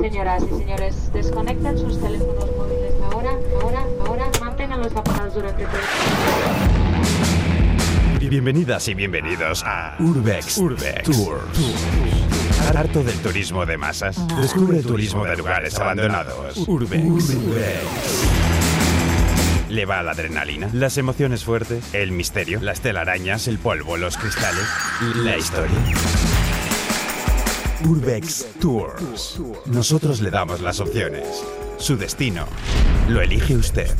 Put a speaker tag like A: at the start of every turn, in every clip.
A: Señoras y señores, desconecten sus teléfonos móviles ahora, ahora, ahora. Manténganlos apagados durante todo el
B: Bienvenidas y bienvenidos a Urbex, Urbex Tours. Harto del turismo de masas. Descubre el turismo de lugares abandonados. Urbex. Le va la adrenalina, las emociones fuertes, el misterio, las telarañas, el polvo, los cristales, la historia. Urbex Tours. Nosotros le damos las opciones. Su destino lo elige usted.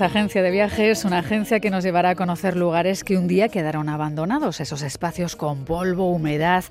C: Abrimos agencia de viajes, una agencia que nos llevará a conocer lugares que un día quedaron abandonados, esos espacios con polvo, humedad,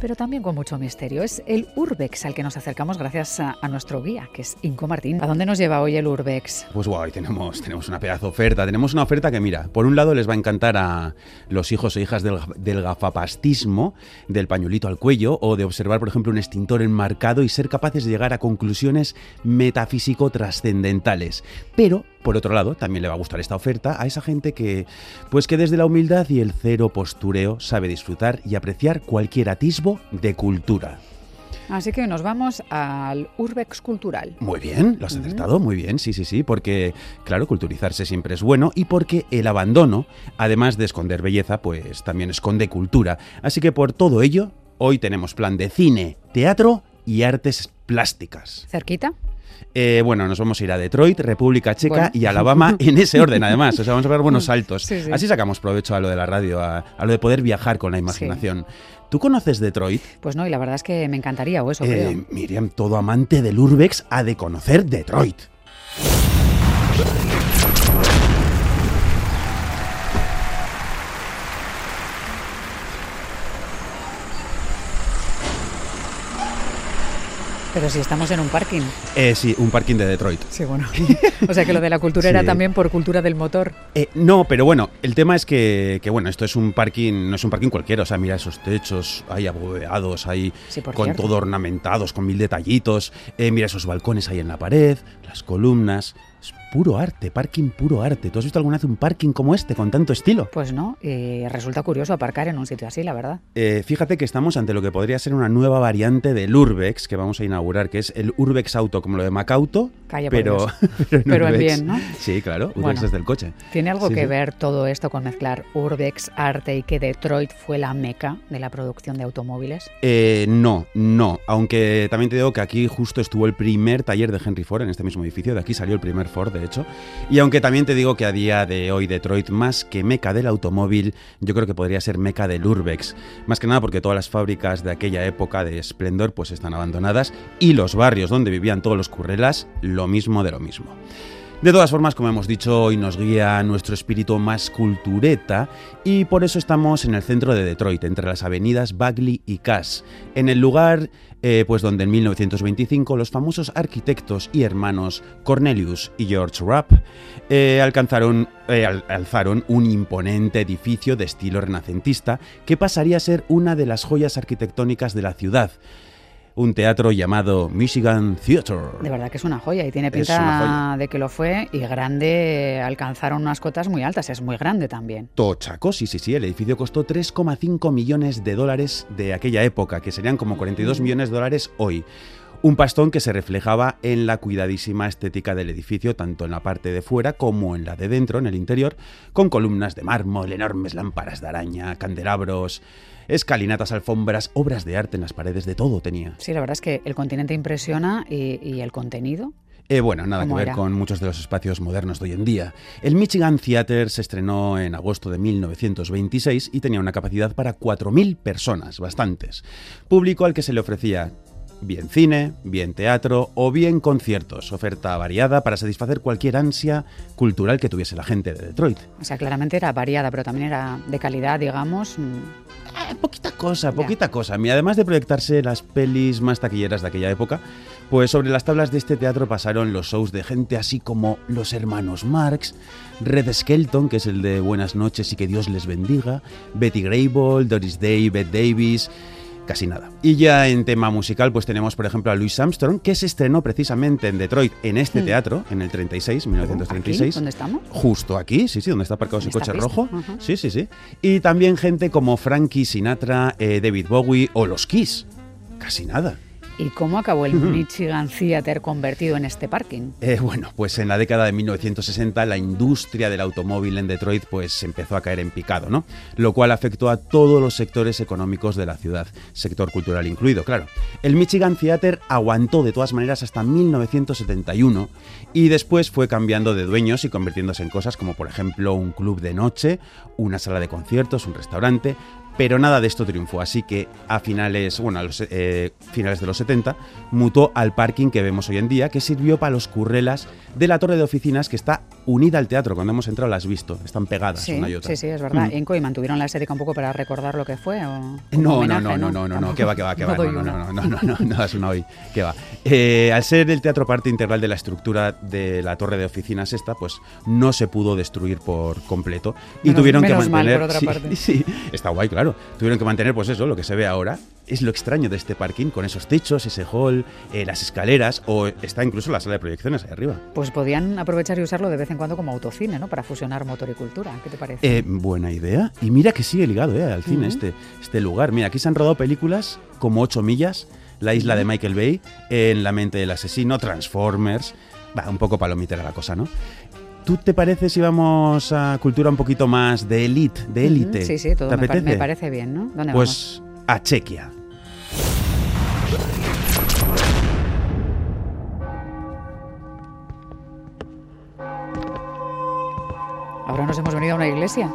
C: pero también con mucho misterio. Es el Urbex al que nos acercamos gracias a, nuestro guía, que es Inco Martín. ¿A dónde nos lleva hoy el Urbex?
D: Pues guay, tenemos, tenemos una pedazo oferta. Tenemos una oferta que, mira, por un lado les va a encantar a los hijos e hijas del, del gafapastismo, del pañuelito al cuello, o de observar, por ejemplo, un extintor enmarcado y ser capaces de llegar a conclusiones metafísico-trascendentales. Pero, por otro lado, también le va a gustar esta oferta a esa gente que, pues que desde la humildad y el cero postureo sabe disfrutar y apreciar cualquier atisbo de cultura.
C: Así que nos vamos al Urbex Cultural.
D: Muy bien, lo has acertado, muy bien, sí, sí, sí, porque, claro, culturizarse siempre es bueno y porque el abandono, además de esconder belleza, pues también esconde cultura. Así que por todo ello, hoy tenemos plan de cine, teatro y artes plásticas.
C: ¿Cerquita?
D: Eh, bueno, nos vamos a ir a Detroit, República Checa
C: Bueno.
D: y Alabama en ese orden, además. O sea, vamos a ver buenos saltos.
C: Sí, sí.
D: Así sacamos provecho a lo de la radio, a, a lo de poder viajar con la imaginación. ¿Tú conoces Detroit?
C: Pues no, y la verdad es que me encantaría, o eso
D: Eh,
C: creo.
D: Miriam, todo amante del Urbex ha de conocer Detroit.
C: Pero si estamos en un parking.
D: Eh, sí, un parking de Detroit.
C: Sí, bueno. o sea que lo de la cultura era también por cultura del motor.
D: Eh, no, pero bueno, el tema es que, que, bueno, esto es un parking, no es un parking cualquiera, o sea, mira esos techos, hay abovedados, hay
C: Sí,
D: con
C: cierto.
D: todo ornamentados, con mil detallitos, eh, mira esos balcones ahí en la pared, las columnas, es puro arte, parking puro arte. ¿Tú has visto alguna vez un parking como este, con tanto estilo?
C: Pues no, y resulta curioso aparcar en un sitio así, la verdad.
D: Eh, fíjate que estamos ante lo que podría ser una nueva variante del Urbex que vamos a inaugurar, que es el Urbex Auto, como lo de Macauto,
C: Calla,
D: pero, pero, en
C: Pero en
D: Urbex.
C: bien, ¿no?
D: Sí, claro, Urbex
C: Bueno.
D: es del coche.
C: ¿Tiene algo
D: Sí,
C: que
D: sí.
C: ver todo esto con mezclar urbex, arte y que Detroit fue la meca de la producción de automóviles?
D: Eh, no, no. Aunque también te digo que aquí justo estuvo el primer taller de Henry Ford en este mismo edificio. De aquí salió el primer Ford, de hecho. Y aunque también te digo que a día de hoy Detroit, más que meca del automóvil, yo creo que podría ser meca del Urbex. Más que nada porque todas las fábricas de aquella época de esplendor pues están abandonadas y los barrios donde vivían todos los currelas, lo mismo de lo mismo. De todas formas, como hemos dicho, hoy nos guía nuestro espíritu más cultureta y por eso estamos en el centro de Detroit, entre las avenidas Bagley y Cass, en el lugar eh, pues donde en 1925 los famosos arquitectos y hermanos Cornelius y George Rapp eh, alcanzaron, eh, al- alzaron un imponente edificio de estilo renacentista que pasaría a ser una de las joyas arquitectónicas de la ciudad. Un teatro llamado Michigan Theatre.
C: De verdad que es una joya y tiene pinta de que lo fue y grande, alcanzaron unas cotas muy altas, es muy grande también.
D: Tochaco, sí, sí, sí. El edificio costó 3,5 millones de dólares de aquella época, que serían como 42 millones de dólares hoy. Un pastón que se reflejaba en la cuidadísima estética del edificio, tanto en la parte de fuera como en la de dentro, en el interior, con columnas de mármol, enormes lámparas de araña, candelabros, escalinatas, alfombras, obras de arte en las paredes, de todo tenía.
C: Sí, la verdad es que el continente impresiona y, y el contenido.
D: Eh, bueno, nada que
C: ¿Cómo
D: ver
C: era?
D: con muchos de los espacios modernos de hoy en día. El Michigan Theater se estrenó en agosto de 1926 y tenía una capacidad para 4.000 personas, bastantes. Público al que se le ofrecía bien cine, bien teatro o bien conciertos, oferta variada para satisfacer cualquier ansia cultural que tuviese la gente de Detroit.
C: O sea, claramente era variada, pero también era de calidad, digamos. mm,
D: Eh, poquita cosa, poquita cosa. Y además de proyectarse las pelis más taquilleras de aquella época, pues sobre las tablas de este teatro pasaron los shows de gente así como los hermanos Marx, Red Skelton, que es el de Buenas noches y que Dios les bendiga, Betty Grable, Doris Day, Bette Davis. Casi nada. Y ya en tema musical, pues tenemos, por ejemplo, a Louis Armstrong, que se estrenó precisamente en Detroit, en este
C: Hmm.
D: teatro, en el 36,
C: ¿Aquí?
D: 1936.
C: ¿Dónde estamos?
D: Justo aquí, sí, sí, donde está aparcado ese
C: ¿En esta
D: coche
C: pista?
D: rojo. Sí, sí, sí. Y también gente como Frankie Sinatra, eh, David Bowie o los Kiss. Casi nada.
C: ¿Y cómo acabó el Michigan Theater convertido en este parking?
D: Eh, bueno, pues en la década de 1960 la industria del automóvil en Detroit pues empezó a caer en picado, ¿no? Lo cual afectó a todos los sectores económicos de la ciudad, sector cultural incluido, claro. El Michigan Theater aguantó de todas maneras hasta 1971 y después fue cambiando de dueños y convirtiéndose en cosas como por ejemplo un club de noche, una sala de conciertos, un restaurante, pero nada de esto triunfó, así que a finales, bueno, a los eh, finales de los 70 mutó al parking que vemos hoy en día, que sirvió para los currelas de la torre de oficinas que está unida al teatro. Cuando hemos entrado la has visto, están pegadas
C: Sí,
D: una y otra.
C: sí, sí, es verdad.
D: Mm.
C: ¿En Coy mantuvieron la estética un poco para recordar lo que fue? O
D: No, no, no, no, no, no, no, que va, que va, que
C: No
D: va, no, no, no, no, no, no, no, das una hoy, que va. Eh, al ser el teatro parte integral de la estructura de la torre de oficinas esta, pues no se pudo destruir por completo y
C: Menos-
D: tuvieron que
C: menos mal,
D: mantener,
C: por otra
D: sí,
C: parte.
D: sí, está guay, claro, tuvieron que mantener, pues eso, lo que se ve ahora. Es lo extraño de este parking, con esos techos, ese hall, eh, las escaleras, o está incluso la sala de proyecciones ahí arriba.
C: Pues podían aprovechar y usarlo de vez en cuando como autocine, ¿no? Para fusionar motor y cultura. ¿Qué te parece?
D: Eh, buena idea. Y mira que sigue ligado eh, al cine este, este lugar. Mira, aquí se han rodado películas como 8 millas, La isla de Michael Bay, En la mente del asesino, Transformers. Va, un poco palomitera la cosa, ¿no? ¿Tú te parece si vamos a cultura un poquito más de elite, de élite?
C: Sí, sí, todo
D: ¿Te
C: me,
D: apetece?
C: me parece bien, ¿no? ¿Dónde vamos?
D: Pues a Chequia.
C: Ahora nos hemos venido a una iglesia.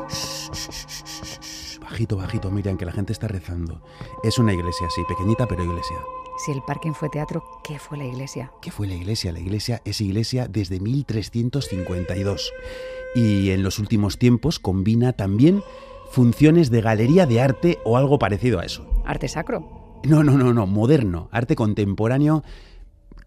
D: Bajito, bajito, Miriam, que la gente está rezando. Es una iglesia, sí, pequeñita, pero iglesia.
C: Si el parking fue teatro, ¿qué fue la iglesia?
D: ¿Qué fue la iglesia? La iglesia es iglesia desde 1352 y en los últimos tiempos combina también funciones de galería de arte o algo parecido a eso.
C: Arte sacro.
D: No, no, no, no, moderno, arte contemporáneo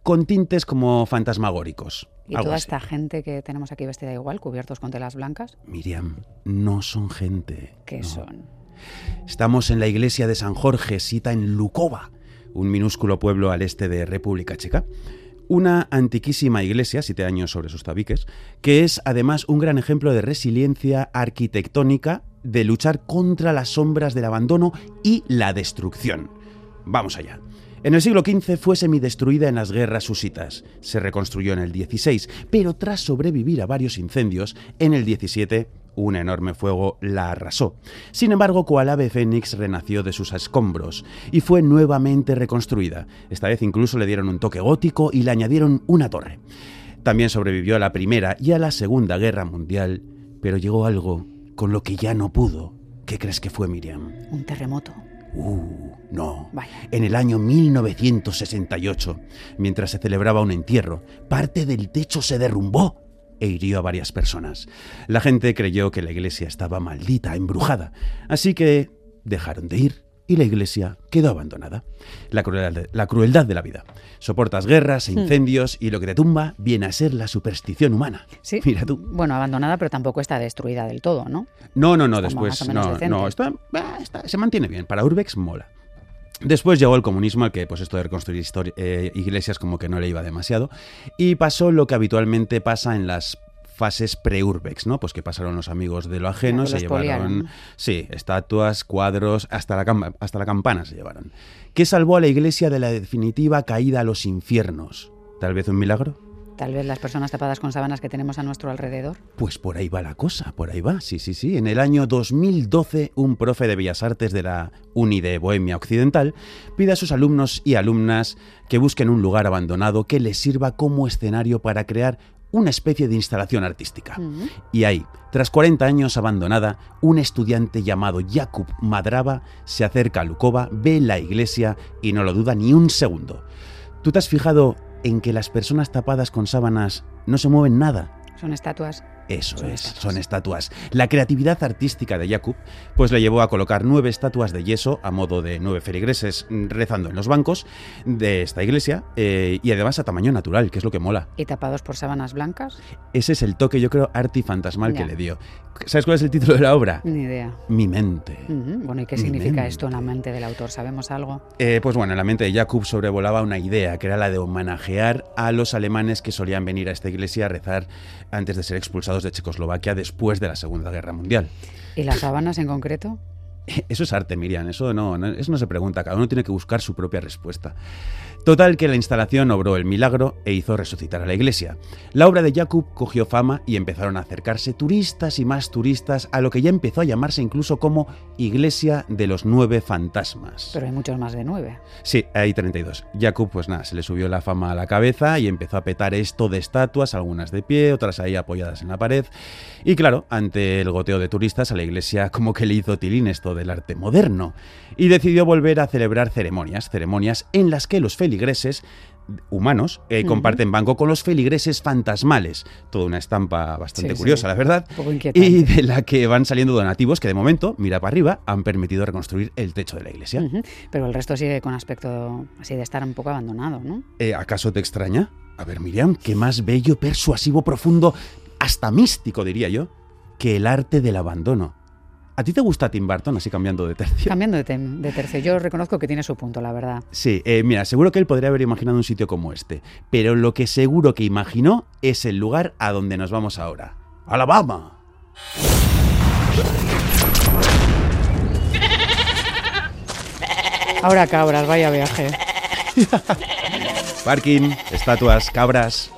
D: con tintes como fantasmagóricos.
C: Y toda
D: así.
C: esta gente que tenemos aquí vestida igual, cubiertos con telas blancas,
D: Miriam, no son gente.
C: ¿qué
D: no.
C: son?
D: Estamos en la iglesia de San Jorge, sita en Lukova, un minúsculo pueblo al este de República Checa. Una antiquísima iglesia, siete años sobre sus tabiques, que es además un gran ejemplo de resiliencia arquitectónica, de luchar contra las sombras del abandono y la destrucción. Vamos allá. En el siglo XV fue semidestruida en las guerras husitas. Se reconstruyó en el XVI, pero tras sobrevivir a varios incendios, en el XVII un enorme fuego la arrasó. Sin embargo, cual ave fénix renació de sus escombros y fue nuevamente reconstruida. Esta vez incluso le dieron un toque gótico y le añadieron una torre. También sobrevivió a la Primera y a la Segunda Guerra Mundial, pero llegó algo con lo que ya no pudo. ¿Qué crees que fue Miriam?
C: Un terremoto.
D: Uh, no.
C: Vaya.
D: En el año 1968, mientras se celebraba un entierro, parte del techo se derrumbó e hirió a varias personas. La gente creyó que la iglesia estaba maldita, embrujada, así que dejaron de ir y la iglesia quedó abandonada. La crueldad de, la crueldad de la vida. Soportas guerras e incendios y lo que te tumba viene a ser la superstición humana.
C: Sí.
D: Mira tú.
C: Bueno, abandonada, pero tampoco está destruida del todo, ¿no?
D: No, no, no,
C: Está
D: después no,
C: decente.
D: no, está, bah, está- se mantiene bien. Para Urbex mola. Después llegó el comunismo, al que pues esto de reconstruir eh, iglesias como que no le iba demasiado, y pasó lo que habitualmente pasa en las fases pre-urbex, ¿no? Pues que pasaron los amigos de lo ajeno, se llevaron, sí, estatuas, cuadros, hasta la, hasta la campana se llevaron. ¿Qué salvó a la iglesia de la definitiva caída a los infiernos? ¿Tal vez un milagro?
C: Tal vez las personas tapadas con sábanas que tenemos a nuestro alrededor.
D: Pues por ahí va la cosa, por ahí va, sí, sí, sí. En el año 2012, un profe de Bellas Artes de la Uni de Bohemia Occidental pide a sus alumnos y alumnas que busquen un lugar abandonado que les sirva como escenario para crear una especie de instalación artística.
C: Ujú.
D: Y ahí, tras 40 años abandonada, un estudiante llamado Jakub Madrava se acerca a Lukova, ve la iglesia y no lo duda ni un segundo. ¿Tú te has fijado en que las personas tapadas con sábanas no se mueven nada?
C: Son estatuas.
D: Eso
C: Son
D: es,
C: estatuas.
D: son estatuas. La creatividad artística de Jakub pues le llevó a colocar nueve estatuas de yeso a modo de nueve feligreses mm, rezando en los bancos de esta iglesia eh, y además a tamaño natural, que es lo que mola.
C: ¿Y tapados por sábanas blancas?
D: Ese es el toque, yo creo, artifantasmal
C: Ya.
D: que le dio. ¿Sabes cuál es el título de la obra?
C: Ni idea.
D: Mi mente.
C: Ujú, Bueno, ¿y qué
D: Mi
C: significa
D: mente.
C: esto en la mente del autor? ¿Sabemos algo?
D: Eh, pues bueno, en la mente de Jakub sobrevolaba una idea, que era la de homenajear a los alemanes que solían venir a esta iglesia a rezar antes de ser expulsados de Checoslovaquia después de la Segunda Guerra Mundial.
C: ¿Y las sábanas en concreto?
D: Eso es arte, Miriam, eso no, no- eso no se pregunta, cada uno tiene que buscar su propia respuesta. Total que la instalación obró el milagro e hizo resucitar a la iglesia. La obra de Jakub cogió fama y empezaron a acercarse turistas y más turistas a lo que ya empezó a llamarse incluso como Iglesia de los Nueve Fantasmas.
C: Pero hay muchos más de nueve.
D: Sí, hay 32. Jakub, pues nada, se le subió la fama a la cabeza y empezó a petar esto de estatuas, algunas de pie, otras ahí apoyadas en la pared. Y claro, ante el goteo de turistas, a la iglesia como que le hizo tilín esto del arte moderno. Y decidió volver a celebrar ceremonias, ceremonias en las que los feligreses humanos eh, comparten banco con los feligreses fantasmales. Toda una estampa bastante
C: Sí, sí.
D: curiosa, la verdad.
C: Un poco inquietante.
D: Y de la que van saliendo donativos que de momento, mira para arriba, han permitido reconstruir el techo de la iglesia.
C: Pero el resto sigue con aspecto así de estar un poco abandonado, ¿no?
D: Eh, ¿Acaso te extraña? A ver, Miriam, qué más bello, persuasivo, profundo, hasta místico, diría yo, que el arte del abandono. ¿A ti te gusta Tim Burton, así cambiando de tercio?
C: Cambiando de, tem- de tercio, yo reconozco que tiene su punto, la verdad.
D: Sí, eh, mira, seguro que él podría haber imaginado un sitio como este, pero lo que seguro que imaginó es el lugar a donde nos vamos ahora. ¡Alabama!
C: Ahora cabras, vaya viaje.
D: Parking, estatuas, cabras.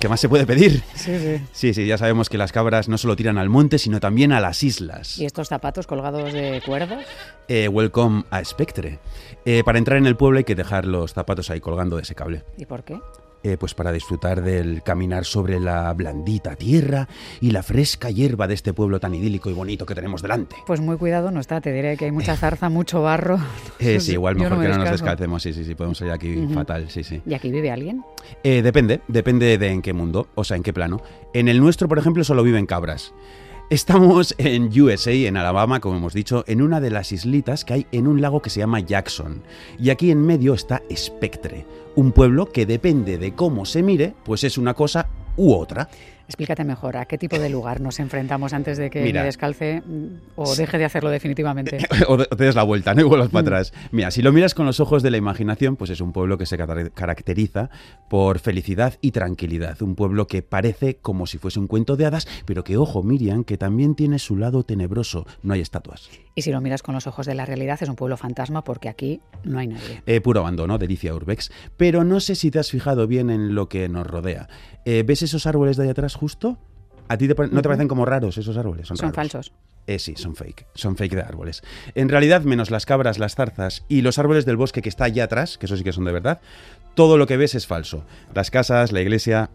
D: ¿Qué más se puede pedir?
C: Sí, sí.
D: Sí, sí, ya sabemos que las cabras no solo tiran al monte, sino también a las islas.
C: ¿Y estos zapatos colgados de cuerdas?
D: Eh, welcome a Spectre. Eh, para entrar en el pueblo hay que dejar los zapatos ahí colgando de ese cable.
C: ¿Y por qué?
D: Eh, pues para disfrutar del caminar sobre la blandita tierra y la fresca hierba de este pueblo tan idílico y bonito que tenemos delante.
C: Pues muy cuidado no está, te diré que hay mucha zarza, mucho barro.
D: Eh, sí, igual mejor
C: me
D: que no nos descalcemos, sí, sí, sí, podemos salir aquí fatal, sí, sí.
C: ¿Y aquí vive alguien?
D: Eh, depende, depende de en qué mundo, o sea, en qué plano. En el nuestro, por ejemplo, solo viven cabras. Estamos en USA, en Alabama, como hemos dicho, en una de las islitas que hay en un lago que se llama Jackson. Y aquí en medio está Spectre, un pueblo que depende de cómo se mire, pues es una cosa u otra.
C: Explícate mejor, ¿a qué tipo de lugar nos enfrentamos antes de que
D: Mira.
C: me descalce mm, o deje de hacerlo definitivamente?
D: o te des la vuelta, ¿no? Y vuelvas para
C: Mm.
D: atrás. Mira, si lo miras con los ojos de la imaginación, pues es un pueblo que se car- caracteriza por felicidad y tranquilidad. Un pueblo que parece como si fuese un cuento de hadas, pero que, ojo, Miriam, que también tiene su lado tenebroso. No hay estatuas.
C: Y si lo miras con los ojos de la realidad, es un pueblo fantasma porque aquí no hay nadie.
D: Eh, puro abandono, delicia urbex. Pero no sé si te has fijado bien en lo que nos rodea. Eh, ¿Ves esos árboles de ahí atrás justo? ¿A ti te pare- no te parecen como raros esos árboles? Son,
C: Son
D: raros.
C: falsos.
D: Eh, sí, son fake. Son fake de árboles. En realidad, menos las cabras, las zarzas y los árboles del bosque que está allá atrás, que eso sí que son de verdad, todo lo que ves es falso. Las casas, la iglesia.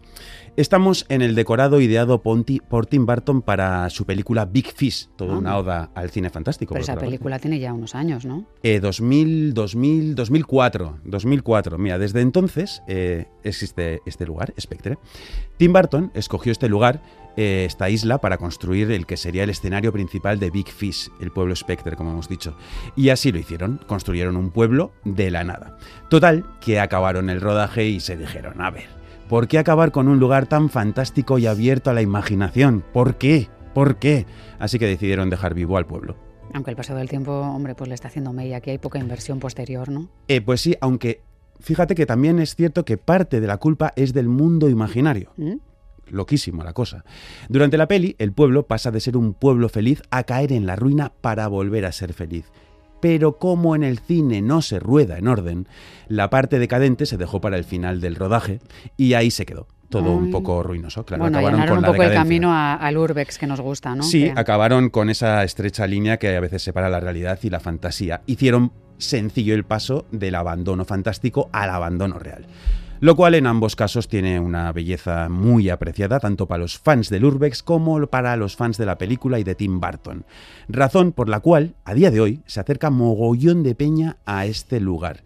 D: Estamos en el decorado ideado Ponti- por Tim Burton para su película Big Fish, toda
C: Ah.
D: una oda al cine fantástico.
C: Pero esa
D: parte.
C: película tiene ya unos años, ¿no?
D: Eh, 2000, 2000, 2004, 2004. Mira, desde entonces eh, existe este lugar, Spectre. Tim Burton escogió este lugar, eh, esta isla, para construir el que sería el escenario principal de Big Fish, el pueblo Spectre, como hemos dicho. Y así lo hicieron, construyeron un pueblo de la nada. Total, que acabaron el rodaje y se dijeron, a ver, ¿por qué acabar con un lugar tan fantástico y abierto a la imaginación? ¿Por qué? ¿Por qué? Así que decidieron dejar vivo al pueblo.
C: Aunque el paso del tiempo, hombre, pues le está haciendo mella. Aquí hay poca inversión posterior, ¿no?
D: Eh, pues sí, aunque fíjate que también es cierto que parte de la culpa es del mundo imaginario.
C: ¿Mm?
D: Loquísimo la cosa. Durante la peli, el pueblo pasa de ser un pueblo feliz a caer en la ruina para volver a ser feliz. Pero como en el cine no se rueda en orden, la parte decadente se dejó para el final del rodaje y ahí se quedó. Todo un poco ruinoso. Claro,
C: bueno,
D: acabaron con
C: un
D: la
C: poco el camino a- al urbex que nos gusta, ¿no?
D: Sí,
C: Que-
D: acabaron con esa estrecha línea que a veces separa la realidad y la fantasía. Hicieron sencillo el paso del abandono fantástico al abandono real. Lo cual en ambos casos tiene una belleza muy apreciada tanto para los fans del Urbex como para los fans de la película y de Tim Burton. Razón por la cual, a día de hoy, se acerca mogollón de peña a este lugar.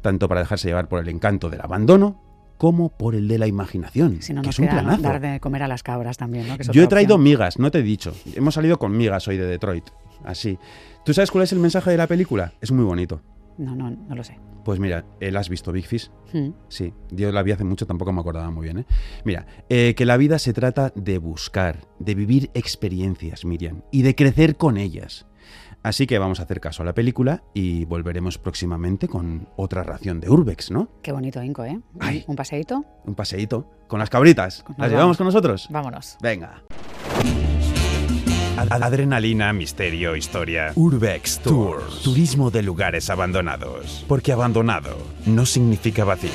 D: Tanto para dejarse llevar por el encanto del abandono como por el de la imaginación.
C: Si no
D: que
C: nos
D: es un planazo.
C: dar de comer a las cabras también, ¿no? Que
D: Yo he traído
C: opción.
D: migas, no te he dicho. Hemos salido con migas hoy de Detroit. Así. ¿Tú sabes cuál es el mensaje de la película? Es muy bonito.
C: No, no, no lo sé.
D: Pues mira, ¿él has visto Big Fish?
C: Mm.
D: Sí, yo la vi hace mucho, tampoco me acordaba muy bien. ¿eh? Mira, eh, que la vida se trata de buscar, de vivir experiencias, Miriam, y de crecer con ellas. Así que vamos a hacer caso a la película y volveremos próximamente con otra ración de Urbex, ¿no?
C: Qué bonito, Inco, ¿eh?
D: Ay.
C: Un paseíto.
D: Un paseíto con las cabritas. ¿Las
C: vamos.
D: llevamos con nosotros?
C: Vámonos.
D: Venga.
B: Ad- Adrenalina, misterio, historia. Urbex Tours. Turismo de lugares abandonados. Porque abandonado no significa vacío.